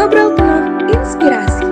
ngobrol penuh inspirasi.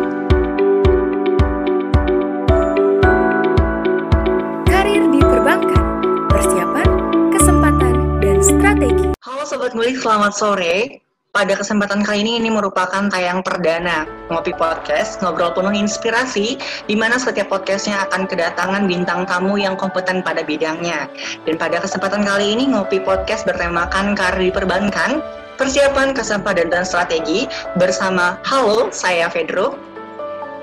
Karir di perbankan, persiapan, kesempatan, dan strategi. Halo Sobat Ngulik, selamat sore. Pada kesempatan kali ini, ini merupakan tayang perdana Ngopi Podcast, ngobrol penuh inspirasi, di mana setiap podcastnya akan kedatangan bintang tamu yang kompeten pada bidangnya. Dan pada kesempatan kali ini, Ngopi Podcast bertemakan karir di perbankan, persiapan, kesempatan, dan strategi bersama Halo, saya Fedro.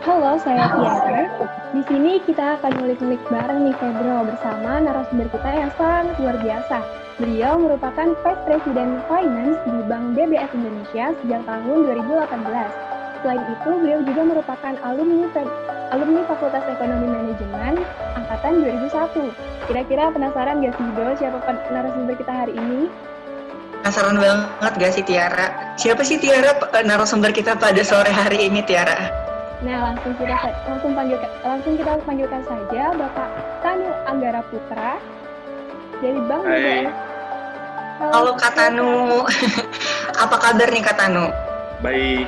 Halo, saya Tiara. Di sini kita akan ngulik-ngulik bareng nih Fedro bersama narasumber kita yang sangat luar biasa. Beliau merupakan Vice President Finance di Bank DBS Indonesia sejak tahun 2018. Selain itu, beliau juga merupakan alumni alumni Fakultas Ekonomi Manajemen angkatan 2001. Kira-kira penasaran gak sih, Do, siapa narasumber kita hari ini? Penasaran banget gak sih Tiara? Siapa sih Tiara narasumber kita pada sore hari ini Tiara? Nah, langsung kita langsung panggil langsung kita panggilkan saja Bapak Tanu Anggara Putra dari Bank BBS. Halo, Halo Kak Tanu. Apa kabar nih Kak Tanu? Baik.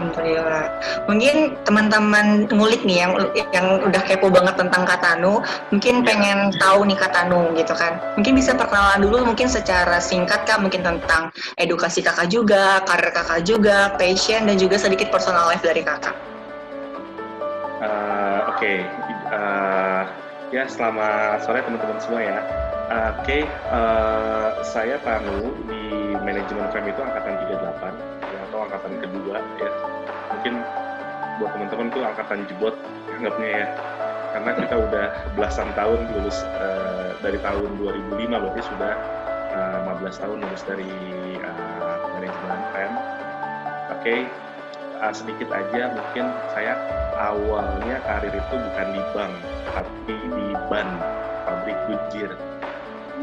Alhamdulillah. Mungkin teman-teman ngulik nih yang yang udah kepo banget tentang Katanu, mungkin pengen tahu nih Katanu gitu kan. Mungkin bisa perkenalan dulu mungkin secara singkat Kak mungkin tentang edukasi Kakak juga, karir Kakak juga, passion dan juga sedikit personal life dari Kakak. Uh, Oke, okay. uh, ya selamat sore teman-teman semua ya. Uh, Oke, okay. uh, saya Tanu di manajemen firm itu angkatan 38 atau angkatan kedua ya mungkin buat teman-teman tuh angkatan jebot anggapnya ya karena kita udah belasan tahun lulus uh, dari tahun 2005 berarti sudah uh, 15 tahun lulus dari uh, manajemen FM. Oke, okay. Uh, sedikit aja mungkin saya awalnya karir itu bukan di bank tapi di ban pabrik Goodyear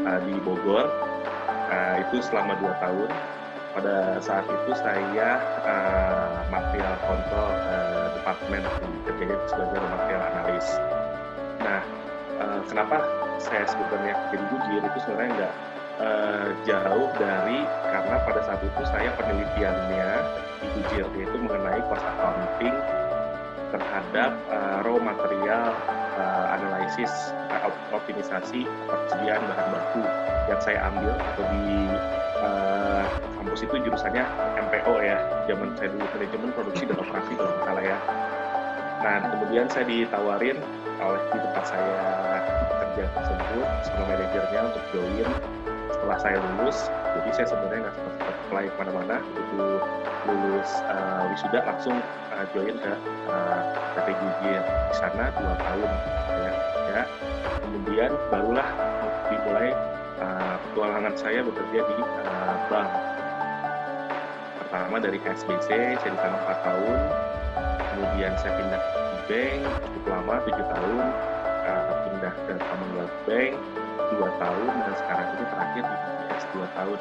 uh, di Bogor. Uh, itu selama dua tahun pada saat itu saya uh, material kontrol uh, departemen kerjanya sebagai material analis. Nah, uh, kenapa saya sebutnya jadi bujir itu sebenarnya nggak uh, jauh dari karena pada saat itu saya penelitiannya di bujir yaitu mengenai cost accounting terhadap uh, raw material uh, analisis uh, optimisasi persediaan bahan baku yang saya ambil atau di uh, kampus itu jurusannya MPO ya zaman saya dulu manajemen produksi dan operasi kalau nggak salah ya. Nah kemudian saya ditawarin oleh di tempat saya kerja tersebut sama manajernya untuk join setelah saya lulus jadi saya sebenarnya nggak sempat apply ke mana-mana. Begitu lulus uh, wisuda langsung uh, join ke uh, PT Gugir di sana dua tahun ya, ya kemudian barulah dimulai uh, petualangan saya bekerja di uh, bank. Pertama dari HSBC saya di sana 4 tahun. Kemudian saya pindah ke bank cukup lama 7 tahun. Uh, pindah ke Commonwealth Bank 2 tahun dan sekarang ini terakhir di BPS 2 tahun.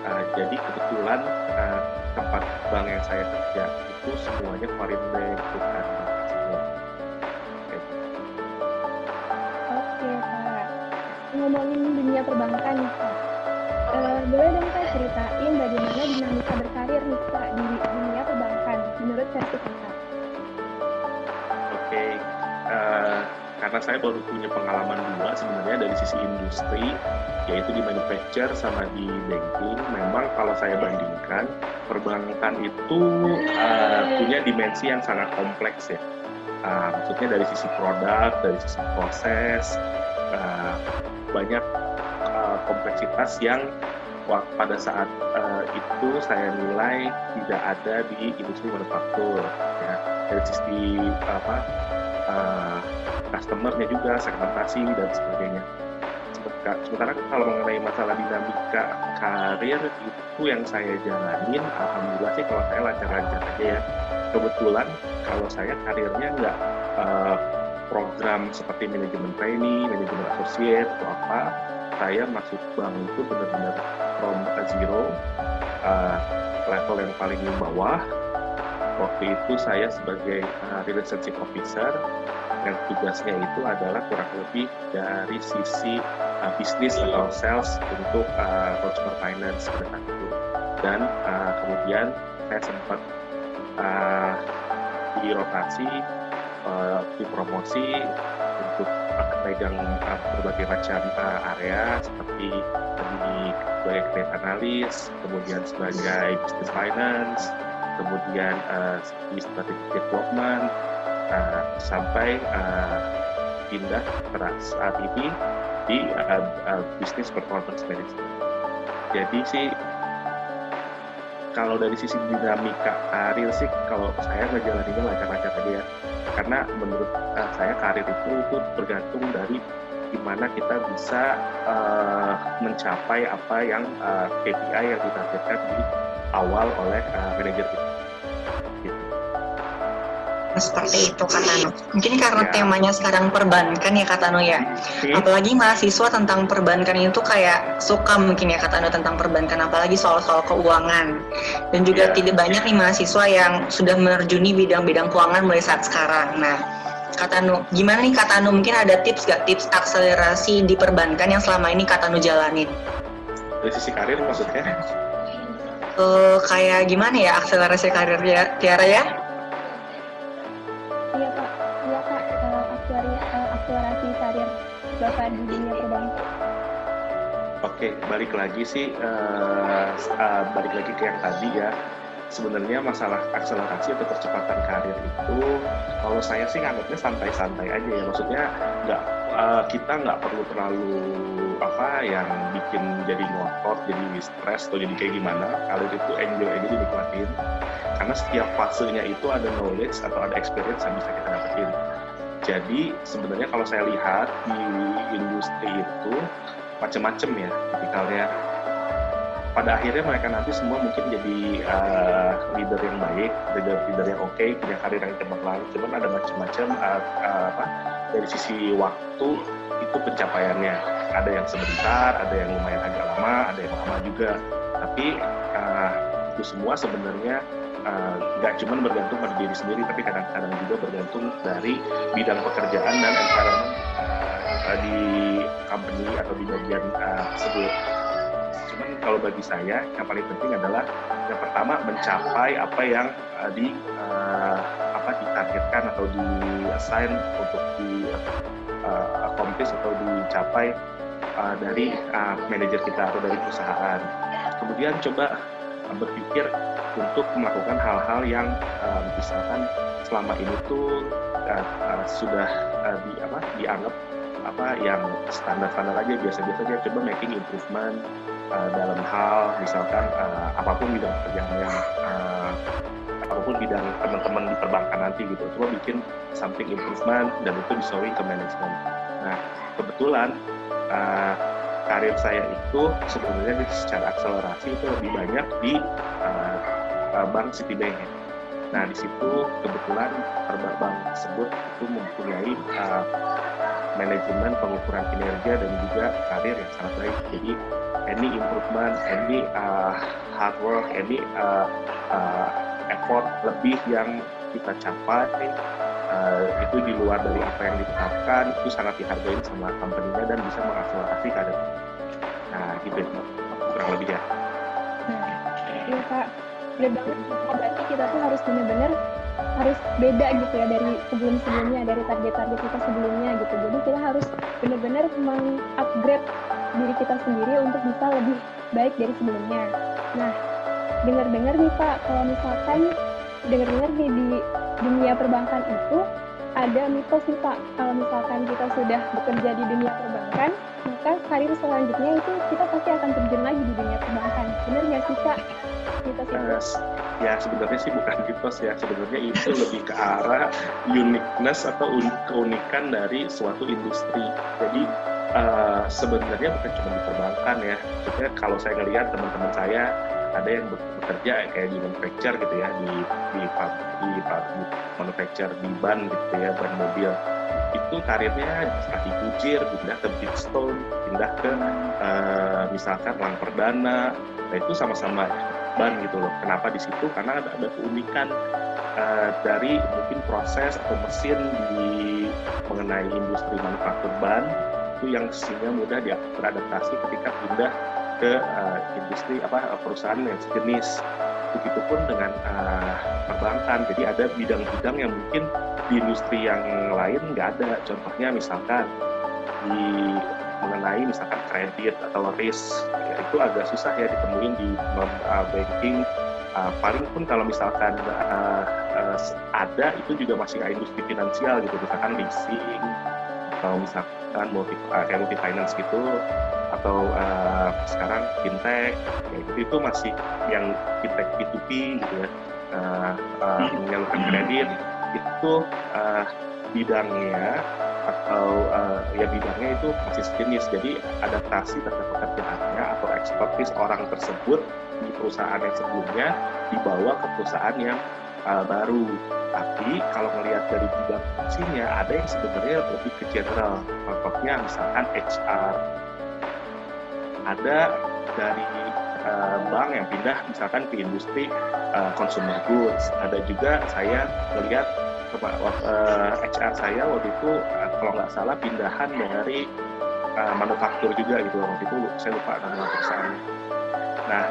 Uh, jadi kebetulan uh, tempat bank yang saya kerja itu semuanya foreign bank bukan semua. Oke Pak, ngomongin dunia perbankan nih Pak, uh, boleh dong Kak ceritain bagaimana dinamika berkarir nih Kak di dunia perbankan menurut versi Kakak? Karena saya baru punya pengalaman dua sebenarnya dari sisi industri, yaitu di manufacture sama di banking. Memang kalau saya bandingkan, perbankan itu uh, punya dimensi yang sangat kompleks ya. Uh, maksudnya dari sisi produk, dari sisi proses, uh, banyak uh, kompleksitas yang pada saat uh, itu saya nilai tidak ada di industri manufaktur ya dari sisi apa uh, customernya juga segmentasi dan sebagainya. Sementara kalau mengenai masalah dinamika karir itu yang saya jalanin alhamdulillah sih kalau saya lancar-lancar aja ya. Kebetulan kalau saya karirnya nggak uh, program seperti manajemen trainee, manajemen associate atau apa saya masuk bank itu benar-benar from zero uh, level yang paling bawah waktu itu saya sebagai uh, relationship officer yang tugasnya itu adalah kurang lebih dari sisi uh, bisnis atau sales untuk uh, consumer finance pada saat itu. Dan uh, kemudian saya sempat uh, dirotasi, uh, dipromosi untuk uh, pegang uh, berbagai macam uh, area seperti sebagai credit analis, kemudian sebagai business finance, kemudian uh, di strategic development, uh, sampai uh, pindah saat ini di uh, uh, business performance management. Jadi sih kalau dari sisi dinamika karir sih kalau saya ngejalaninnya lancar-lancar aja ya karena menurut uh, saya karir itu itu tergantung dari gimana kita bisa uh, mencapai apa yang uh, KPI yang ditargetkan di awal oleh uh, manajer kita seperti itu Kak Tano. Mungkin karena ya. temanya sekarang perbankan ya Kak Tano ya. Hmm. Apalagi mahasiswa tentang perbankan itu kayak suka mungkin ya Kak Tano tentang perbankan apalagi soal-soal keuangan. Dan juga ya. tidak banyak nih mahasiswa yang sudah menerjuni bidang-bidang keuangan mulai saat sekarang. Nah, Kak Tano, gimana nih Kak Tano? Mungkin ada tips gak tips akselerasi di perbankan yang selama ini Kak Tano jalanin? Dari sisi karir maksudnya? Uh, kayak gimana ya akselerasi karirnya Tiara ya? Oke, balik lagi sih, uh, uh, balik lagi ke yang tadi ya. Sebenarnya masalah akselerasi atau percepatan karir itu, kalau saya sih nganggapnya santai-santai aja ya. Maksudnya nggak uh, kita nggak perlu terlalu apa yang bikin jadi ngotot, jadi stres atau jadi kayak gimana. Karir itu enjoy aja dinikmatin. Karena setiap fasenya itu ada knowledge atau ada experience yang bisa kita dapetin jadi sebenarnya kalau saya lihat di industri itu macam-macam ya tipikalnya. Pada akhirnya mereka nanti semua mungkin jadi uh, leader yang baik, leader leader yang oke, okay, punya karir yang cemerlang. Cuman ada macam-macam uh, uh, apa dari sisi waktu itu pencapaiannya. Ada yang sebentar, ada yang lumayan agak lama, ada yang lama juga. Tapi uh, itu semua sebenarnya Eh, nggak uh, cuma bergantung pada diri sendiri tapi kadang-kadang juga bergantung dari bidang pekerjaan dan environment uh, di company atau di bagian uh, tersebut. Cuman kalau bagi saya yang paling penting adalah yang pertama mencapai apa yang uh, di uh, apa ditargetkan atau di assign untuk di uh, accomplish atau dicapai uh, dari uh, manajer kita atau dari perusahaan. Kemudian coba berpikir untuk melakukan hal-hal yang uh, misalkan selama ini tuh uh, uh, sudah uh, di apa dianggap apa yang standar-standar aja biasa-biasa aja coba making improvement uh, dalam hal misalkan uh, apa pun bidang pekerjaan yang uh, apa pun bidang teman-teman di perbankan nanti gitu coba bikin something improvement dan itu disori ke manajemen nah kebetulan uh, karir saya itu sebenarnya secara akselerasi itu lebih banyak di uh, bank Citibank. Nah di situ kebetulan bank tersebut itu mempunyai uh, manajemen pengukuran kinerja dan juga karir yang sangat baik. Jadi any improvement, any uh, hard work, any uh, uh, effort lebih yang kita capai uh, itu di luar dari apa yang ditetapkan itu sangat dihargai sama company-nya dan bisa mengakselerasi karir. Nah, gitu kurang lebih ya. Nah, iya Pak, benar banget. Berarti kita tuh harus benar-benar harus beda gitu ya dari sebelum-sebelumnya, dari target-target kita sebelumnya gitu. Jadi kita harus benar-benar mengupgrade diri kita sendiri untuk bisa lebih baik dari sebelumnya. Nah, dengar-dengar nih Pak, kalau misalkan dengar-dengar nih di dunia perbankan itu ada mitos nih Pak, kalau misalkan kita sudah bekerja di dunia perbankan, maka karir selanjutnya itu kita pasti akan terjun lagi di dunia perbankan. Benar nggak sih Kak? Mitos itu? Uh, ya sebenarnya sih bukan mitos ya, sebenarnya itu lebih ke arah uniqueness atau keunikan dari suatu industri. Jadi uh, sebenarnya bukan cuma di perbankan ya. Maksudnya kalau saya ngelihat teman-teman saya ada yang bekerja kayak di manufacture gitu ya di di di, di, di manufacture di ban gitu ya ban mobil itu karirnya kaki kucir pindah ke Bridgestone pindah ke uh, misalkan Lang Perdana. Nah itu sama-sama ban gitu loh. Kenapa di situ? Karena ada, ada keunikan uh, dari mungkin proses atau mesin di mengenai industri manufaktur ban. Itu yang sehingga mudah dia beradaptasi ketika pindah ke uh, industri apa perusahaan yang sejenis Begitupun dengan uh, perbankan. Jadi ada bidang-bidang yang mungkin di industri yang lain nggak ada. Contohnya misalkan di mengenai misalkan kredit atau risk ya, itu agak susah ya ditemuin di uh, banking uh, paling pun kalau misalkan uh, uh, ada itu juga masih industri finansial gitu misalkan leasing atau misalkan multi uh, multi finance gitu atau uh, sekarang fintech ya itu, itu masih yang fintech P2P gitu ya. Uh, uh, menyalurkan kredit itu uh, bidangnya atau uh, ya bidangnya itu masih sejenis. Jadi adaptasi terhadap pekerjaannya atau ekspertis orang tersebut di perusahaan yang sebelumnya dibawa ke perusahaan yang uh, baru. Tapi kalau melihat dari bidang fungsinya ada yang sebenarnya lebih ke general. Contohnya misalkan HR ada dari uh, bank yang pindah misalkan ke industri uh, consumer goods. Ada juga saya melihat uh, HR saya waktu itu uh, kalau nggak salah pindahan dari uh, manufaktur juga gitu. Waktu itu saya lupa nama perusahaannya. Nah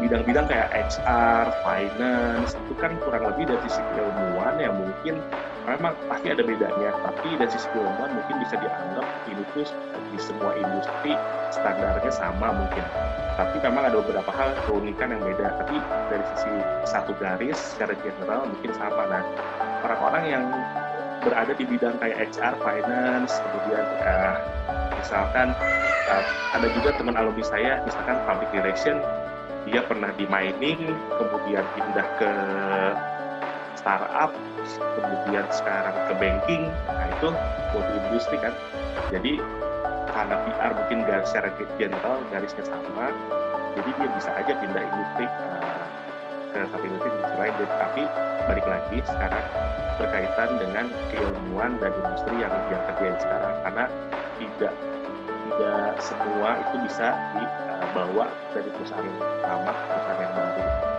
bidang-bidang kayak HR, finance itu kan kurang lebih dari sisi ilmuwan ya mungkin memang pasti ada bedanya tapi dari sisi ilmuwan mungkin bisa dianggap ini tuh di semua industri standarnya sama mungkin. Tapi memang ada beberapa hal keunikan yang beda tapi dari sisi satu garis secara general mungkin sama. Nah orang-orang yang berada di bidang kayak HR, finance, kemudian uh, misalkan uh, ada juga teman alumni saya, misalkan public relation, dia pernah di mining, kemudian pindah ke startup, kemudian sekarang ke banking, nah itu multi industri kan. Jadi karena PR mungkin garis secara general garisnya sama, jadi dia bisa aja pindah industri uh, ke satu industri lain. Tapi balik lagi sekarang berkaitan dengan keilmuan dan industri yang dia kerjain sekarang karena tidak tidak semua itu bisa dibawa dari perusahaan lama ke perusahaan yang baru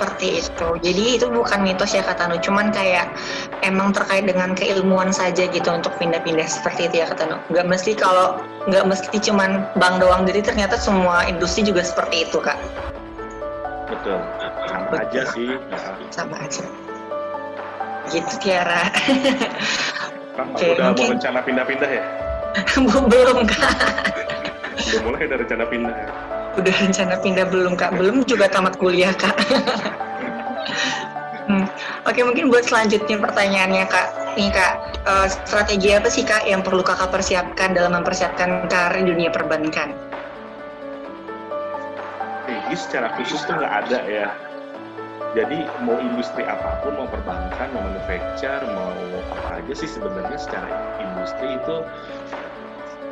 seperti itu. Jadi itu bukan mitos ya kata Nu, cuman kayak emang terkait dengan keilmuan saja gitu untuk pindah-pindah seperti itu ya kata Nu. Gak mesti kalau nggak mesti cuman bank doang, jadi ternyata semua industri juga seperti itu kak. Betul, sama Betul. aja sih. Sama aja gitu Tiara. Oke, udah mungkin... mau rencana pindah-pindah ya? belum kak. Udah mulai ada rencana pindah ya? Udah rencana pindah belum kak? Belum juga tamat kuliah kak. hmm. Oke mungkin buat selanjutnya pertanyaannya kak, nih kak, uh, strategi apa sih kak yang perlu kakak persiapkan dalam mempersiapkan karir dunia perbankan? Strategi secara khusus tuh nggak ada ya jadi mau industri apa pun, mau perbankan, mau manufacture, mau apa aja sih sebenarnya secara industri itu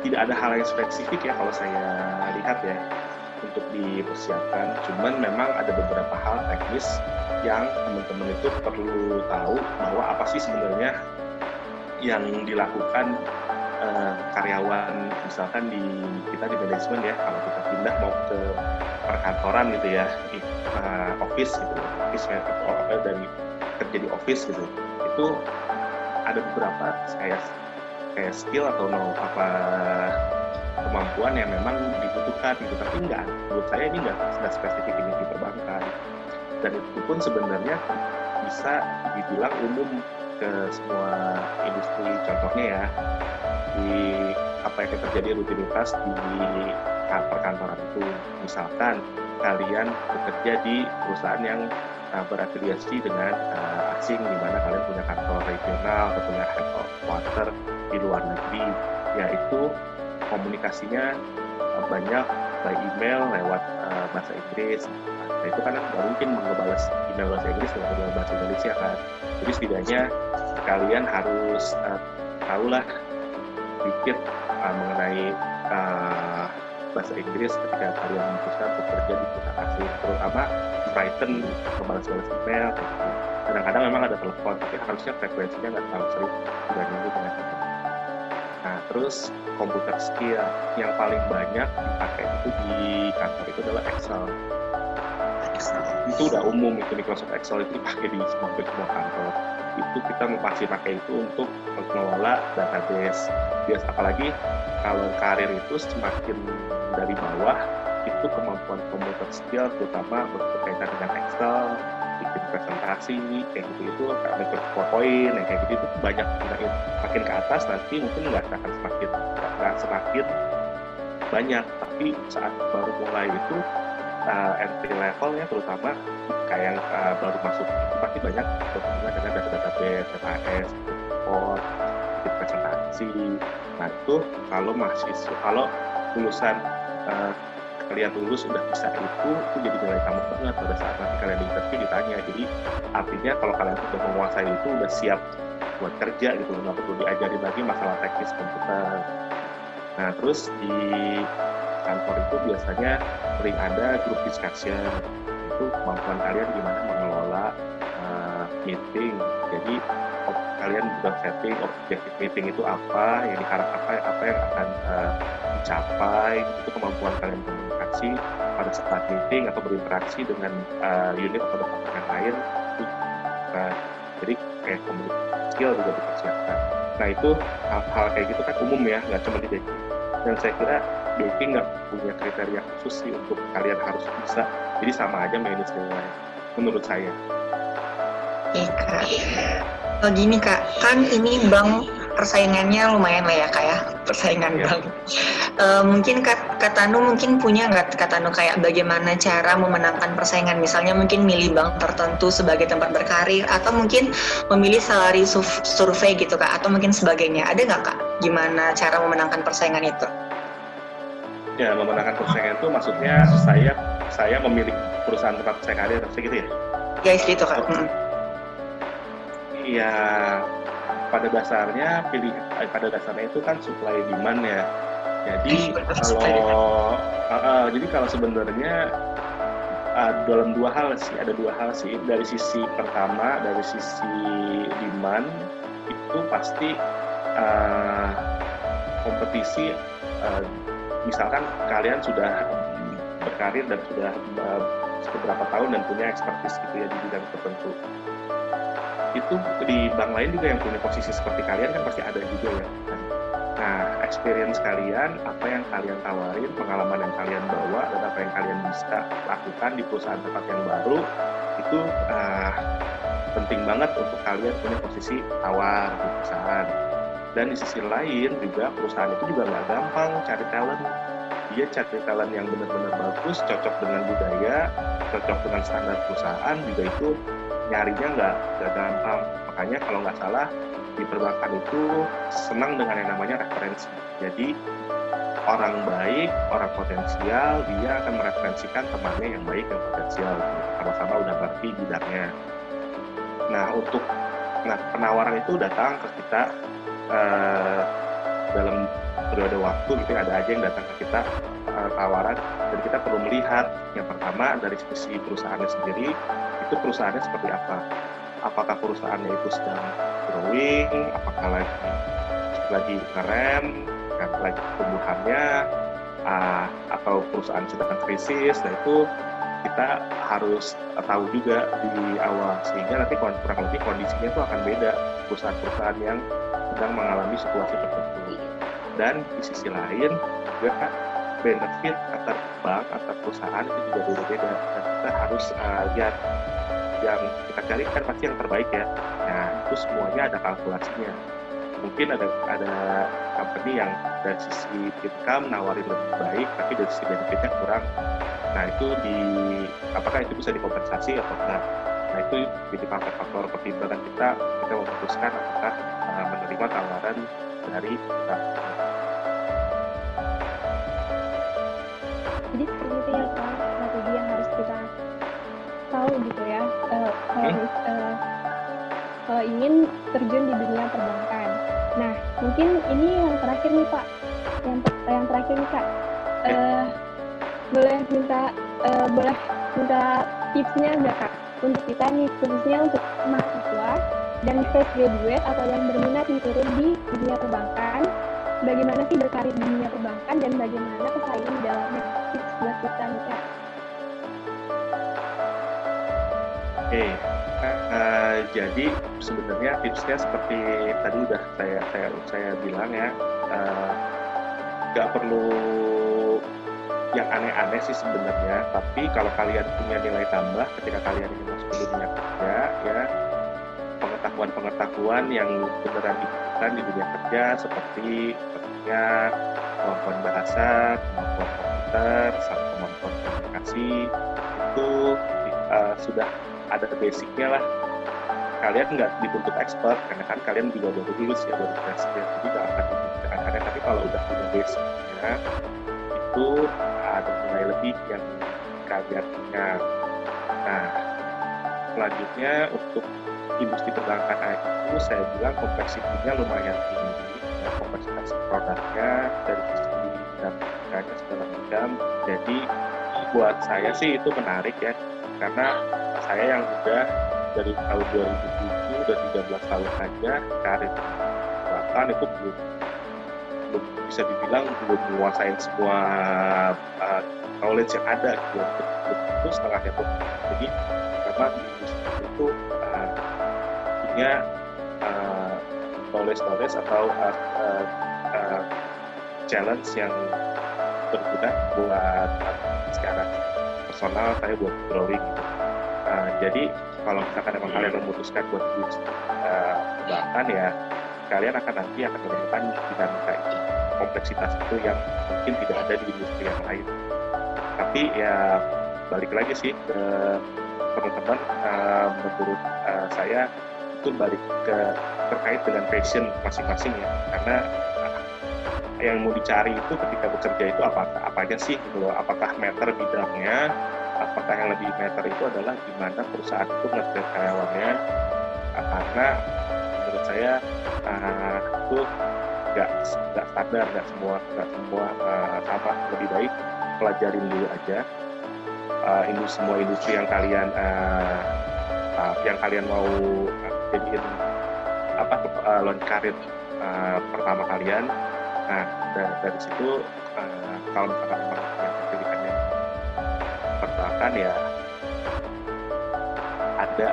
tidak ada hal yang spesifik ya kalau saya lihat ya untuk dipersiapkan. Cuman memang ada beberapa hal teknis yang teman-teman itu perlu tahu bahwa apa sih sebenarnya yang dilakukan uh, karyawan misalkan di kita di manajemen ya kalau kita pindah mau ke perkantoran gitu ya di uh, office gitu office atau dari kerja di office gitu itu ada beberapa kayak kayak skill atau no apa kemampuan yang memang dibutuhkan gitu tapi enggak menurut saya ini enggak, enggak spesifik ini di perbankan. Dan itu pun sebenarnya bisa dibilang umum ke semua industri. Contohnya ya di apa yang terjadi rutinitas di perkantoran itu. Misalkan kalian bekerja di perusahaan yang uh, berafiliasi dengan uh, asing di mana kalian punya kantor regional atau punya headquarter di luar negeri yaitu komunikasinya uh, banyak by email lewat uh, bahasa Inggris. Nah itu kan nggak mungkin membalas email bahasa Inggris dengan bahasa Indonesia kan? Jadi setidaknya kalian harus uh, tahulah sedikit uh, mengenai uh, bahasa Inggris ketika kalian memutuskan bekerja di perusahaan asing terutama Brighton membalas-balas email kadang-kadang memang ada telepon tapi harusnya frekuensinya nggak terlalu sering dibandingin dengan terus komputer skill yang paling banyak dipakai itu di kantor itu adalah Excel. Excel. Itu udah umum itu Microsoft Excel itu dipakai di semua semua kantor. Itu kita pasti pakai itu untuk mengelola database. Bias apalagi kalau karir itu semakin dari bawah itu kemampuan computer skill terutama berkaitan dengan Excel, bikin presentasi kayak gitu itu ada PowerPoint yang kayak gitu itu banyak nah, makin ke atas nanti mungkin nggak akan semakin nggak semakin banyak tapi saat baru mulai itu uh, entry level ya terutama kayak yang uh, baru masuk itu pasti banyak berhubungan dengan data-database, DataS, report, presentasi. Nah itu kalau mahasiswa, kalau lulusan uh, kalian lulus sudah bisa itu, itu jadi nilai tamu banget pada saat nanti kalian di interview ditanya. Jadi artinya kalau kalian sudah menguasai itu, udah siap buat kerja gitu, nggak perlu diajari lagi masalah teknis komputer. Nah terus di kantor itu biasanya sering ada grup discussion itu kemampuan kalian gimana mengelola uh, meeting jadi kalian sudah setting objektif meeting itu apa yang diharap apa apa yang akan uh, dicapai itu kemampuan kalian komunikasi pada saat meeting atau berinteraksi dengan uh, unit atau departemen yang lain uh, jadi kayak komunikasi skill juga dipersiapkan nah itu hal-hal kayak gitu kan umum ya nggak cuma di dan saya kira BK nggak punya kriteria khusus sih untuk kalian harus bisa jadi sama aja manage dengan menurut saya Iya kak. Oh, gini kak, kan ini bank persaingannya lumayan lah ya kak ya, persaingan Ya. bank. Eh, mungkin kak, kak Tanu mungkin punya nggak kak Tanu kayak bagaimana cara memenangkan persaingan, misalnya mungkin milih bank tertentu sebagai tempat berkarir, atau mungkin memilih salary survei gitu kak, atau mungkin sebagainya. Ada nggak kak? Gimana cara memenangkan persaingan itu? ya memenangkan persaingan itu maksudnya saya saya memilih perusahaan tempat saya karir gitu ya Guys gitu kak. Mm. Iya, pada dasarnya pilih eh, pada dasarnya itu kan supply demand ya. Jadi Supply kalau uh, uh, jadi kalau sebenarnya uh, dalam dua hal sih ada dua hal sih dari sisi pertama dari sisi demand itu pasti uh, kompetisi uh, misalkan kalian sudah berkarir dan sudah uh, beberapa tahun dan punya expertise gitu ya di bidang tertentu itu di bank lain juga yang punya posisi seperti kalian kan pasti ada juga ya. Nah, experience kalian, apa yang kalian tawarin, pengalaman yang kalian bawa, dan apa yang kalian bisa lakukan di perusahaan tempat yang baru, itu ah, penting banget untuk kalian punya posisi tawar di perusahaan. Dan di sisi lain juga perusahaan itu juga nggak gampang cari talent. Dia cari talent yang benar-benar bagus, cocok dengan budaya, cocok dengan standar perusahaan, juga itu nyarinya nggak nggak gampang. Makanya kalau nggak salah di perbankan itu senang dengan yang namanya referensi. Jadi orang baik orang potensial dia akan mereferensikan temannya yang baik dan potensial. Sama-sama udah ngerti bidangnya. Nah untuk nah penawaran itu datang ke kita eh, dalam periode waktu ya, ada aja yang datang ke kita eh, tawaran. Dan kita perlu melihat yang pertama dari sisi perusahaannya sendiri itu perusahaannya seperti apa? Apakah perusahaannya itu sedang growing? Apakah lagi lagi ngerem? Kan, lagi pertumbuhannya? Ah, atau perusahaan sedang krisis? Nah itu kita harus tahu juga di awal sehingga nanti kurang lebih kondisinya itu akan beda. Perusahaan-perusahaan yang sedang mengalami situasi tertentu. Dan di sisi lain juga benefit antar bank antar perusahaan itu juga beda-beda dan kita harus uh, lihat yang kita cari kan pasti yang terbaik ya. Nah itu semuanya ada kalkulasinya. Mungkin ada ada company yang dari sisi income nawarin lebih baik tapi dari sisi benefitnya kurang. Nah itu di apakah itu bisa dikompensasi atau enggak? Nah itu jadi faktor-faktor pertimbangan kita kita memutuskan apakah uh, menerima tawaran dari kita Jadi seperti itu ya Pak, strategi yang harus kita tahu gitu ya. Eh, kalau eh, kalau ingin terjun di dunia perbankan. Nah, mungkin ini yang terakhir nih Pak. Yang yang terakhir nih Kak. Eh, boleh minta eh, boleh minta tipsnya nggak Kak untuk kita nih khususnya untuk mahasiswa dan fresh graduate atau yang berminat nih turun di dunia perbankan bagaimana sih berkarir di dunia perbankan dan bagaimana persaingan di dalamnya tips buat kita nih Kak. Oke, eh, jadi sebenarnya tipsnya seperti tadi udah saya saya saya bilang ya, eh, nggak perlu yang aneh-aneh sih sebenarnya tapi kalau kalian punya nilai tambah ketika kalian ingin masuk ke dunia kerja ya pengetahuan-pengetahuan yang beneran dibutuhkan di dunia kerja seperti tentunya kemampuan bahasa, kemampuan komputer, sama kemampuan komunikasi itu uh, sudah ada basicnya lah. Kalian nggak dituntut expert karena kan kalian juga baru lulus ya baru fresh jadi nggak akan dibutuhkan karena tapi kalau udah punya basicnya itu ada nilai lebih yang kalian punya. Nah selanjutnya untuk industri perbankan itu saya bilang kompleksitinya lumayan tinggi. Dan kompleksitas produknya dari sisi dinamikanya segala macam. Jadi buat saya sih itu menarik ya. Karena saya yang udah dari tahun 2007 udah 13 tahun aja karir bahkan itu belum belum bisa dibilang belum menguasai semua uh, knowledge yang ada gitu. Itu setengahnya tuh jadi memang di industri itu uh, punya uh, knowledge knowledge atau uh, uh, uh, challenge yang berguna buat secara personal saya buat growing gitu. Uh, jadi kalau misalkan emang kalian memutuskan buat uh, bahkan ya kalian akan nanti akan menemukan dinamika itu kompleksitas itu yang mungkin tidak ada di industri yang lain. Tapi ya balik lagi sih ke teman-teman uh, menurut uh, saya itu balik ke terkait dengan passion masing-masing ya. Karena yang mau dicari itu ketika bekerja itu apa apa aja sih gitu loh? Apakah meter bidangnya? Apakah yang lebih meter itu adalah di mana perusahaan itu nge karyawannya? Uh, karena menurut saya uh, itu nggak nggak standar nggak semua nggak semua uh, sama lebih baik pelajarin dulu aja. Uh, industri semua industri yang kalian uh, uh, yang kalian mau uh, apa uh, launch karir uh, pertama kalian nah dari, dari situ uh, kalau misalkan memang yang pilihannya pertahanan ya ada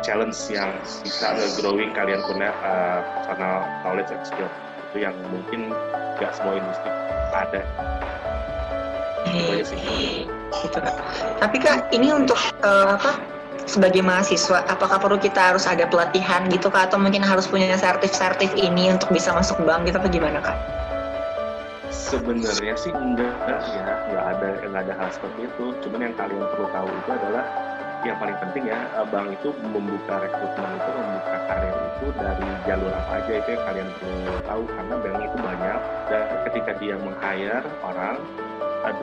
challenge yang bisa nge-growing kalian punya uh, personal knowledge and skill. Itu yang mungkin nggak semua industri ada. Gitu tapi kak ini untuk uh, apa sebagai mahasiswa apakah perlu kita harus ada pelatihan gitu kak? Atau mungkin harus punya sertif-sertif ini untuk bisa masuk bank gitu apa gimana kak? Sebenarnya sih enggak ya, nggak ada nggak ada hal seperti itu. Cuman yang kalian perlu tahu itu adalah yang paling penting ya, eh, bank itu membuka rekrutmen itu, membuka karir itu dari jalur apa aja itu yang kalian perlu tahu. Karena bank itu banyak. Dan ketika dia meng-hire orang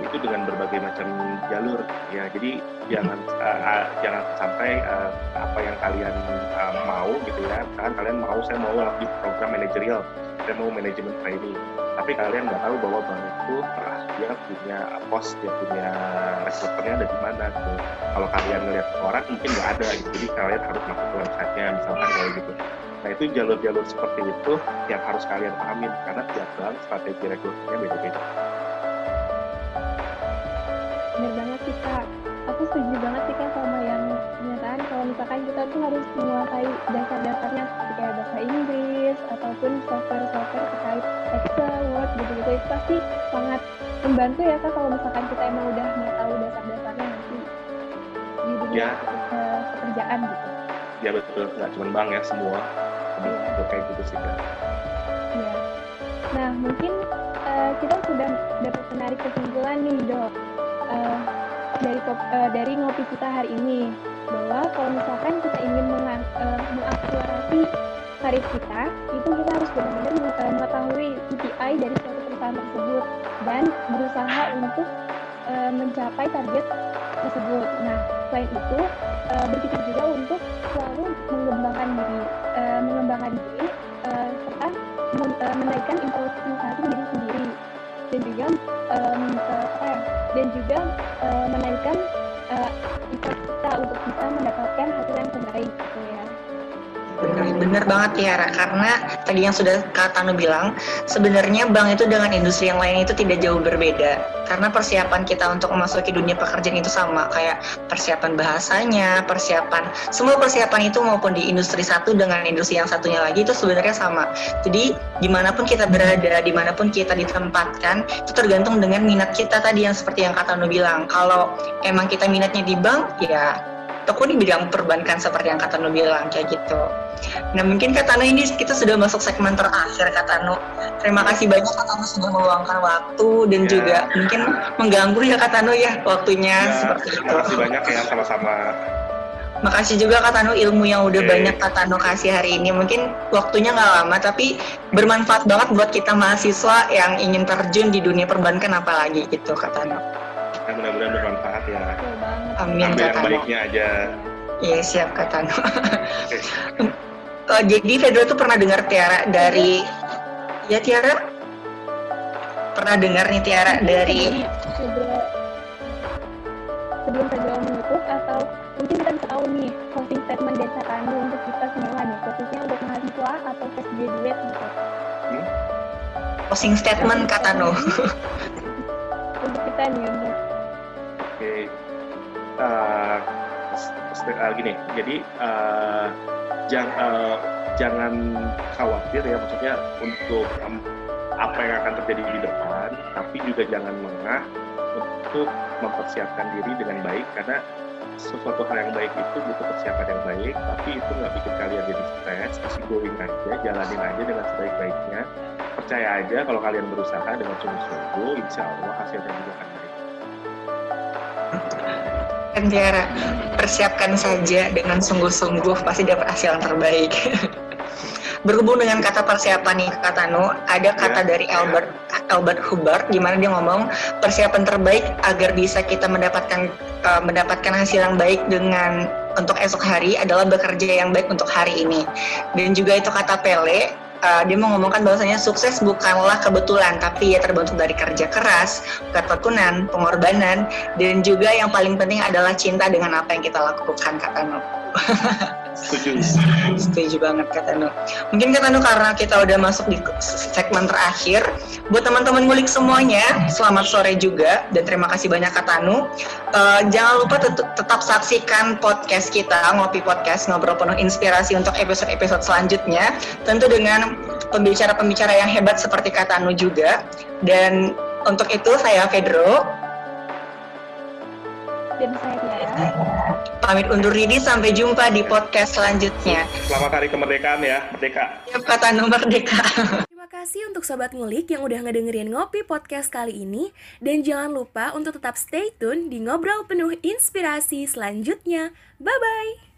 itu dengan berbagai macam jalur. Ya jadi jangan uh, jangan sampai uh, apa yang kalian uh, mau gitu ya. Misalkan kalian mau saya mau di program manajerial. Saya mau manajemen training tapi kalian nggak tahu bahwa bank itu uh, dia punya pos dia punya rekruternya ada di mana gitu. Kalau kalian ngeliat orang mungkin nggak ada gitu. Jadi kalian harus masuk ke websitenya misalkan kayak gitu. Nah itu jalur-jalur seperti itu yang harus kalian pahamin karena tiap bank strategi rekrutmennya beda-beda. Bener banget sih kak. Aku setuju banget sih kak sama misalkan kita tuh harus menguasai dasar-dasarnya seperti kayak bahasa Inggris ataupun software-software terkait Excel, Word gitu-gitu. Itu pasti sangat membantu ya kak kalau misalkan kita emang udah tahu dasar-dasarnya nanti di dunia ya. pekerjaan gitu. Ya betul. Nggak cuma bank ya semua. Ya. kayak gitu sih kak. Ya nah mungkin uh, kita sudah dapat menarik kesimpulan nih dok. Uh, dari uh, dari ngopi kita hari ini bahwa kalau misalkan kita ingin uh, mengakselerasi karir kita itu kita harus benar-benar mengetahui KPI dari suatu perusahaan tersebut dan berusaha untuk uh, mencapai target tersebut. Nah, selain itu uh, berpikir juga untuk selalu mengembangkan diri, mengembangkan diri serta menaikkan improvisasi diri sendiri dan juga dan juga menaikkan mendapatkan hasil yang terbaik gitu ya. Bener banget Tiara, karena tadi yang sudah Kak Tanu bilang, sebenarnya bank itu dengan industri yang lain itu tidak jauh berbeda. Karena persiapan kita untuk memasuki dunia pekerjaan itu sama, kayak persiapan bahasanya, persiapan, semua persiapan itu maupun di industri satu dengan industri yang satunya lagi itu sebenarnya sama. Jadi di mana pun kita berada, di mana pun kita ditempatkan, itu tergantung dengan minat kita tadi yang seperti yang Kak Tanu bilang. Kalau emang kita minatnya di bank, ya toko di bidang perbankan seperti yang Kak Tanu bilang kayak gitu. Nah mungkin Kak Tanu ini kita sudah masuk segmen terakhir Kak Tanu. Terima kasih banyak Kak Tanu sudah meluangkan waktu dan Ya. juga mungkin mengganggu ya Kak Tanu ya waktunya Ya, seperti itu. terima kasih banyak ya sama-sama. Makasih juga Kak Tanu ilmu yang udah Oke. banyak Kak Tanu kasih hari ini. Mungkin waktunya nggak lama tapi bermanfaat banget buat kita mahasiswa yang ingin terjun di dunia perbankan apalagi gitu Kak Tanu. Ya, mudah-mudahan bermanfaat ya. Amin Ambil yang baiknya aja. Iya siap Kak Tanu. Eh, jadi Fedro tuh pernah dengar Tiara dari ya Tiara pernah dengar nih Tiara dari Sebelum- sebelum Pedro menutup atau mungkin kita bisa tahu nih closing statement dari Kak Tanu untuk kita semua nih khususnya untuk mahasiswa atau fresh graduate gitu closing statement Kak Tanu. untuk kita nih. S- eh, gini, jadi eh, jang- eh, jangan khawatir ya, maksudnya untuk em, apa yang akan terjadi di depan, tapi juga jangan lengah untuk mempersiapkan diri dengan baik, karena sesuatu hal yang baik itu butuh persiapan yang baik, tapi itu nggak bikin kalian jadi stres, kasih going aja, jalanin aja dengan sebaik-baiknya. Percaya aja kalau kalian berusaha dengan sungguh-sungguh, insya Allah hasilnya juga akan baik. Dan Tiara persiapkan saja dengan sungguh-sungguh pasti dapat hasil yang terbaik. Berhubung dengan kata persiapan nih Kak Tanu, ada kata Ya. dari Albert Albert Hubbard di mana dia ngomong persiapan terbaik agar bisa kita mendapatkan eh, mendapatkan hasil yang baik dengan untuk esok hari adalah bekerja yang baik untuk hari ini. Dan juga itu kata Pele, eh, dia mengomongkan bahwasanya sukses bukanlah kebetulan, tapi ya terbentuk dari kerja keras, ketekunan, pengorbanan, dan juga yang paling penting adalah cinta dengan apa yang kita lakukan, kata Nuk. Setuju. Setuju banget kata Nuk. Mungkin kata Nuk karena kita udah masuk di segmen terakhir, buat teman-teman ngulik semuanya, selamat sore juga dan terima kasih banyak kata Nuk. Eh, jangan lupa tet- tetap saksikan podcast kita ngopi podcast ngobrol penuh inspirasi untuk episode-episode selanjutnya. Tentu dengan pembicara-pembicara yang hebat seperti kata Anu juga. Dan untuk itu saya Pedro dan saya pamit undur diri sampai jumpa di podcast selanjutnya. Selamat Hari Kemerdekaan ya, Merdeka. Siap kata Anu merdeka. Terima kasih untuk Sobat Ngulik yang udah ngedengerin Ngopi Podcast kali ini. Dan jangan lupa untuk tetap stay tune di Ngobrol Penuh Inspirasi selanjutnya. Bye-bye!